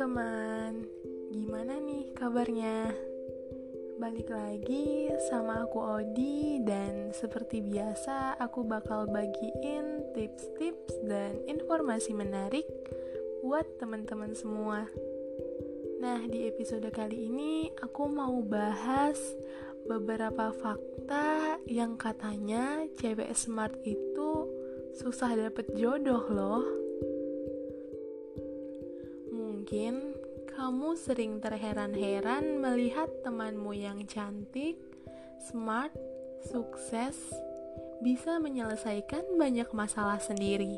teman-teman, gimana nih kabarnya? Balik lagi sama aku Odi dan seperti biasa aku bakal bagiin tips-tips dan informasi menarik buat teman-teman semua. Nah, di episode kali ini aku mau bahas beberapa fakta yang katanya cewek smart itu susah dapet jodoh loh. Mungkin kamu sering terheran-heran melihat temanmu yang cantik, smart, sukses, bisa menyelesaikan banyak masalah sendiri.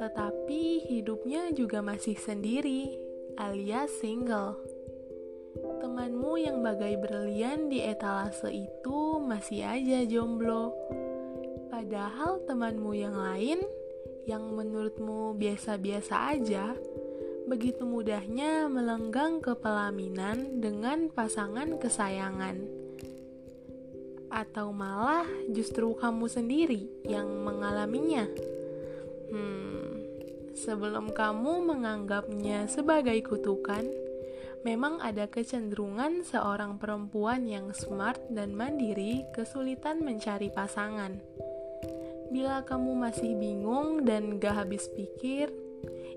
Tetapi hidupnya juga masih sendiri, alias single. Temanmu yang bagai berlian di etalase itu masih aja jomblo. Padahal temanmu yang lain, yang menurutmu biasa-biasa aja, begitu mudahnya melenggang ke pelaminan dengan pasangan kesayangan, atau malah justru kamu sendiri yang mengalaminya. Hmm, sebelum kamu menganggapnya sebagai kutukan, memang ada kecenderungan seorang perempuan yang smart dan mandiri kesulitan mencari pasangan. Bila kamu masih bingung dan gak habis pikir,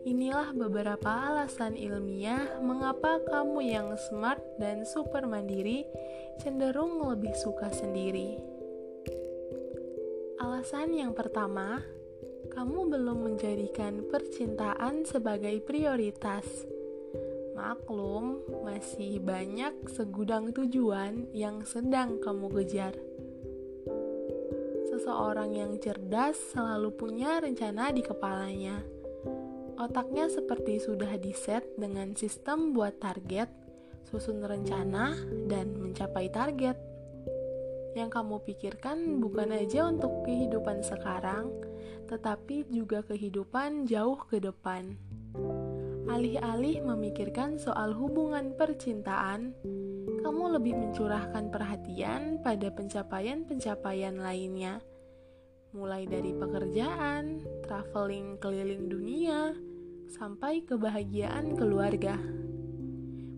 Inilah beberapa alasan ilmiah mengapa kamu yang smart dan super mandiri cenderung lebih suka sendiri. Alasan yang pertama, kamu belum menjadikan percintaan sebagai prioritas. Maklum, masih banyak segudang tujuan yang sedang kamu kejar. Seseorang yang cerdas selalu punya rencana di kepalanya Otaknya seperti sudah diset dengan sistem buat target, susun rencana, dan mencapai target. Yang kamu pikirkan bukan aja untuk kehidupan sekarang, tetapi juga kehidupan jauh ke depan. Alih-alih memikirkan soal hubungan percintaan, kamu lebih mencurahkan perhatian pada pencapaian-pencapaian lainnya, mulai dari pekerjaan, traveling keliling dunia, sampai kebahagiaan keluarga.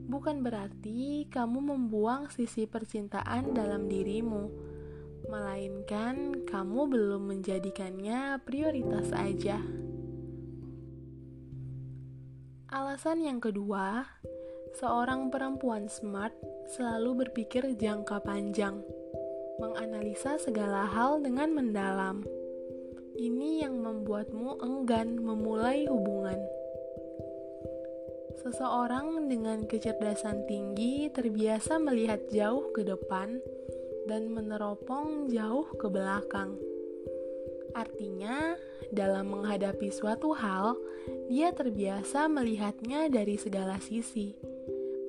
Bukan berarti kamu membuang sisi percintaan dalam dirimu, melainkan kamu belum menjadikannya prioritas aja. Alasan yang kedua, seorang perempuan smart selalu berpikir jangka panjang, menganalisa segala hal dengan mendalam. Ini yang membuatmu enggan memulai hubungan. Seseorang dengan kecerdasan tinggi terbiasa melihat jauh ke depan dan meneropong jauh ke belakang. Artinya, dalam menghadapi suatu hal, dia terbiasa melihatnya dari segala sisi,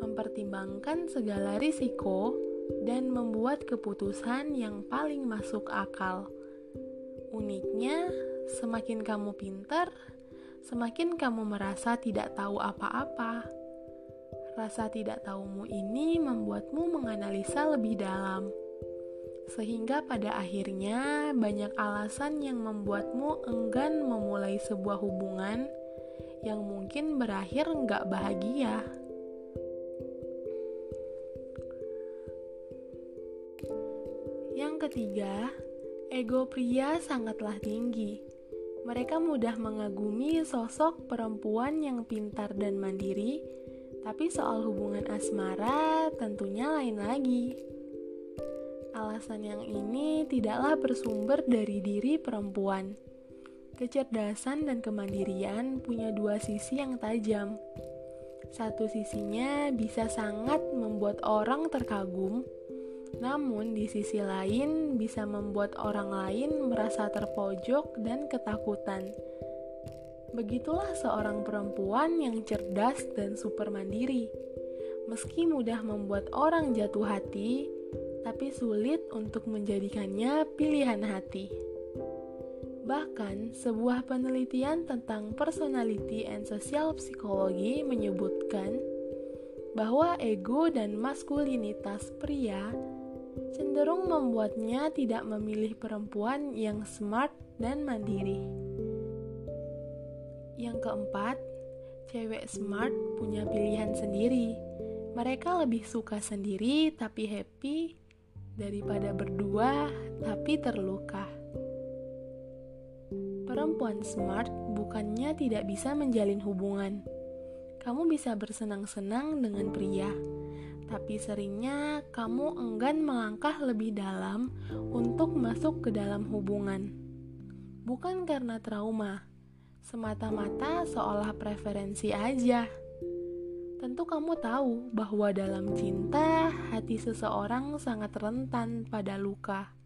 mempertimbangkan segala risiko, dan membuat keputusan yang paling masuk akal. Uniknya, semakin kamu pintar, semakin kamu merasa tidak tahu apa-apa. Rasa tidak tahumu ini membuatmu menganalisa lebih dalam, sehingga pada akhirnya banyak alasan yang membuatmu enggan memulai sebuah hubungan yang mungkin berakhir nggak bahagia. Yang ketiga, ego pria sangatlah tinggi mereka mudah mengagumi sosok perempuan yang pintar dan mandiri, tapi soal hubungan asmara tentunya lain lagi. Alasan yang ini tidaklah bersumber dari diri perempuan. Kecerdasan dan kemandirian punya dua sisi yang tajam. Satu sisinya bisa sangat membuat orang terkagum, namun, di sisi lain, bisa membuat orang lain merasa terpojok dan ketakutan. Begitulah seorang perempuan yang cerdas dan super mandiri. Meski mudah membuat orang jatuh hati, tapi sulit untuk menjadikannya pilihan hati. Bahkan, sebuah penelitian tentang personality and social psychology menyebutkan bahwa ego dan maskulinitas pria cenderung membuatnya tidak memilih perempuan yang smart dan mandiri. Yang keempat, Cewek smart punya pilihan sendiri. Mereka lebih suka sendiri tapi happy daripada berdua tapi terluka. Perempuan smart bukannya tidak bisa menjalin hubungan. Kamu bisa bersenang-senang dengan pria, tapi seringnya kamu enggan melangkah lebih dalam untuk masuk ke dalam hubungan. Bukan karena trauma, semata-mata seolah preferensi aja. Tentu kamu tahu bahwa dalam cinta, hati seseorang sangat rentan pada luka.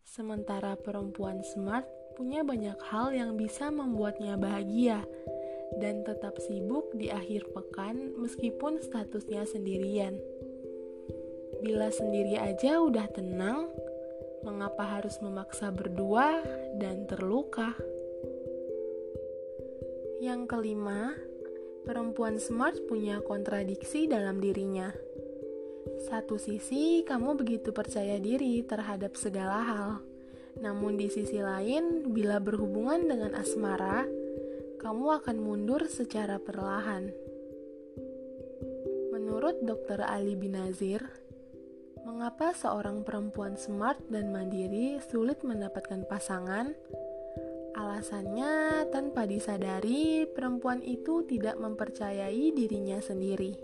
Sementara perempuan smart punya banyak hal yang bisa membuatnya bahagia dan tetap sibuk di akhir pekan meskipun statusnya sendirian. Bila sendiri aja udah tenang, mengapa harus memaksa berdua dan terluka? Yang kelima, perempuan smart punya kontradiksi dalam dirinya. Satu sisi, kamu begitu percaya diri terhadap segala hal namun di sisi lain, bila berhubungan dengan asmara, kamu akan mundur secara perlahan. Menurut Dr. Ali Binazir, mengapa seorang perempuan smart dan mandiri sulit mendapatkan pasangan? Alasannya, tanpa disadari, perempuan itu tidak mempercayai dirinya sendiri.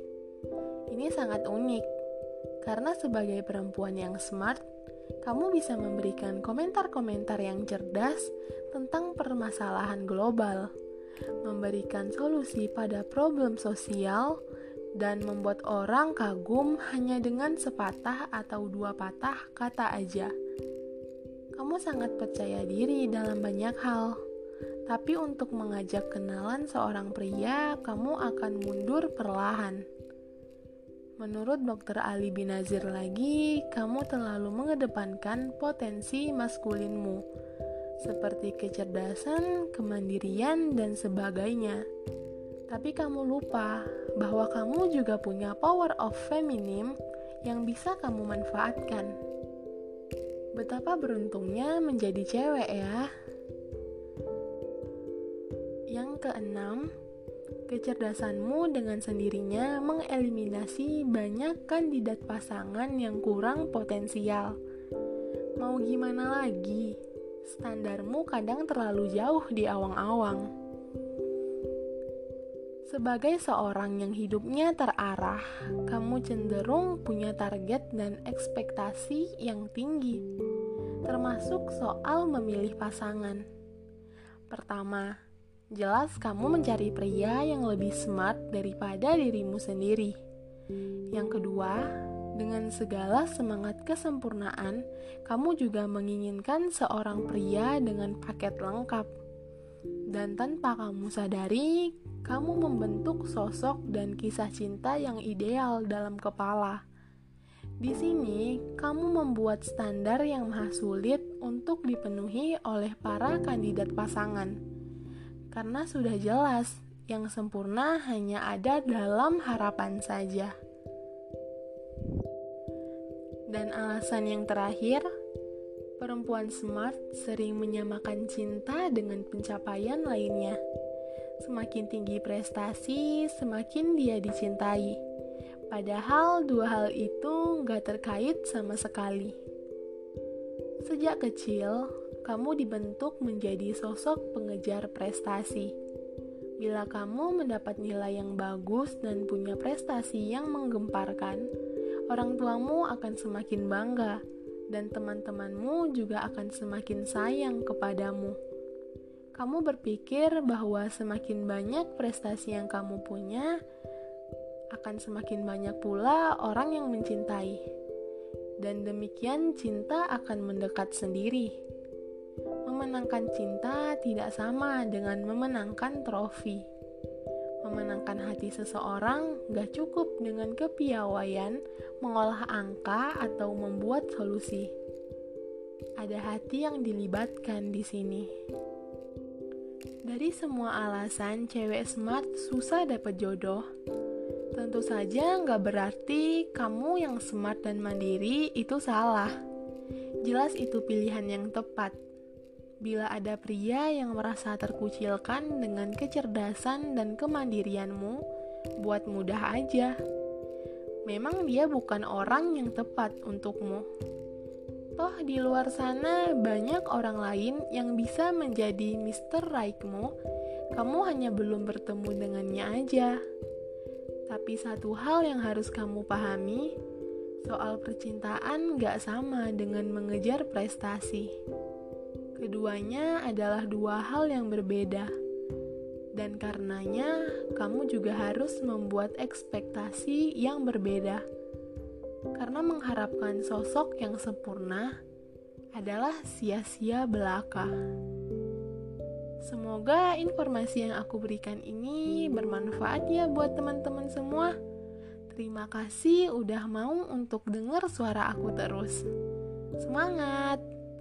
Ini sangat unik, karena sebagai perempuan yang smart, kamu bisa memberikan komentar-komentar yang cerdas tentang permasalahan global, memberikan solusi pada problem sosial, dan membuat orang kagum hanya dengan sepatah atau dua patah kata aja. Kamu sangat percaya diri dalam banyak hal, tapi untuk mengajak kenalan seorang pria, kamu akan mundur perlahan. Menurut Dr. Ali Binazir lagi, kamu terlalu mengedepankan potensi maskulinmu, seperti kecerdasan, kemandirian, dan sebagainya. Tapi kamu lupa bahwa kamu juga punya power of feminim yang bisa kamu manfaatkan. Betapa beruntungnya menjadi cewek ya. Yang keenam, Kecerdasanmu dengan sendirinya mengeliminasi banyak kandidat pasangan yang kurang potensial. Mau gimana lagi? Standarmu kadang terlalu jauh di awang-awang. Sebagai seorang yang hidupnya terarah, kamu cenderung punya target dan ekspektasi yang tinggi, termasuk soal memilih pasangan. Pertama, Jelas kamu mencari pria yang lebih smart daripada dirimu sendiri. Yang kedua, dengan segala semangat kesempurnaan, kamu juga menginginkan seorang pria dengan paket lengkap. Dan tanpa kamu sadari, kamu membentuk sosok dan kisah cinta yang ideal dalam kepala. Di sini, kamu membuat standar yang maha sulit untuk dipenuhi oleh para kandidat pasangan karena sudah jelas yang sempurna hanya ada dalam harapan saja. Dan alasan yang terakhir, perempuan smart sering menyamakan cinta dengan pencapaian lainnya. Semakin tinggi prestasi, semakin dia dicintai. Padahal dua hal itu nggak terkait sama sekali. Sejak kecil, kamu dibentuk menjadi sosok pengejar prestasi. Bila kamu mendapat nilai yang bagus dan punya prestasi yang menggemparkan, orang tuamu akan semakin bangga, dan teman-temanmu juga akan semakin sayang kepadamu. Kamu berpikir bahwa semakin banyak prestasi yang kamu punya, akan semakin banyak pula orang yang mencintai, dan demikian cinta akan mendekat sendiri. Memenangkan cinta tidak sama dengan memenangkan trofi. Memenangkan hati seseorang gak cukup dengan kepiawaian mengolah angka atau membuat solusi. Ada hati yang dilibatkan di sini. Dari semua alasan cewek smart susah dapat jodoh, tentu saja nggak berarti kamu yang smart dan mandiri itu salah. Jelas itu pilihan yang tepat Bila ada pria yang merasa terkucilkan dengan kecerdasan dan kemandirianmu, buat mudah aja. Memang dia bukan orang yang tepat untukmu. Toh di luar sana banyak orang lain yang bisa menjadi Mr. Raikmu. Kamu hanya belum bertemu dengannya aja. Tapi satu hal yang harus kamu pahami, soal percintaan gak sama dengan mengejar prestasi. Keduanya adalah dua hal yang berbeda, dan karenanya kamu juga harus membuat ekspektasi yang berbeda. Karena mengharapkan sosok yang sempurna adalah sia-sia belaka. Semoga informasi yang aku berikan ini bermanfaat ya buat teman-teman semua. Terima kasih udah mau untuk dengar suara aku terus. Semangat!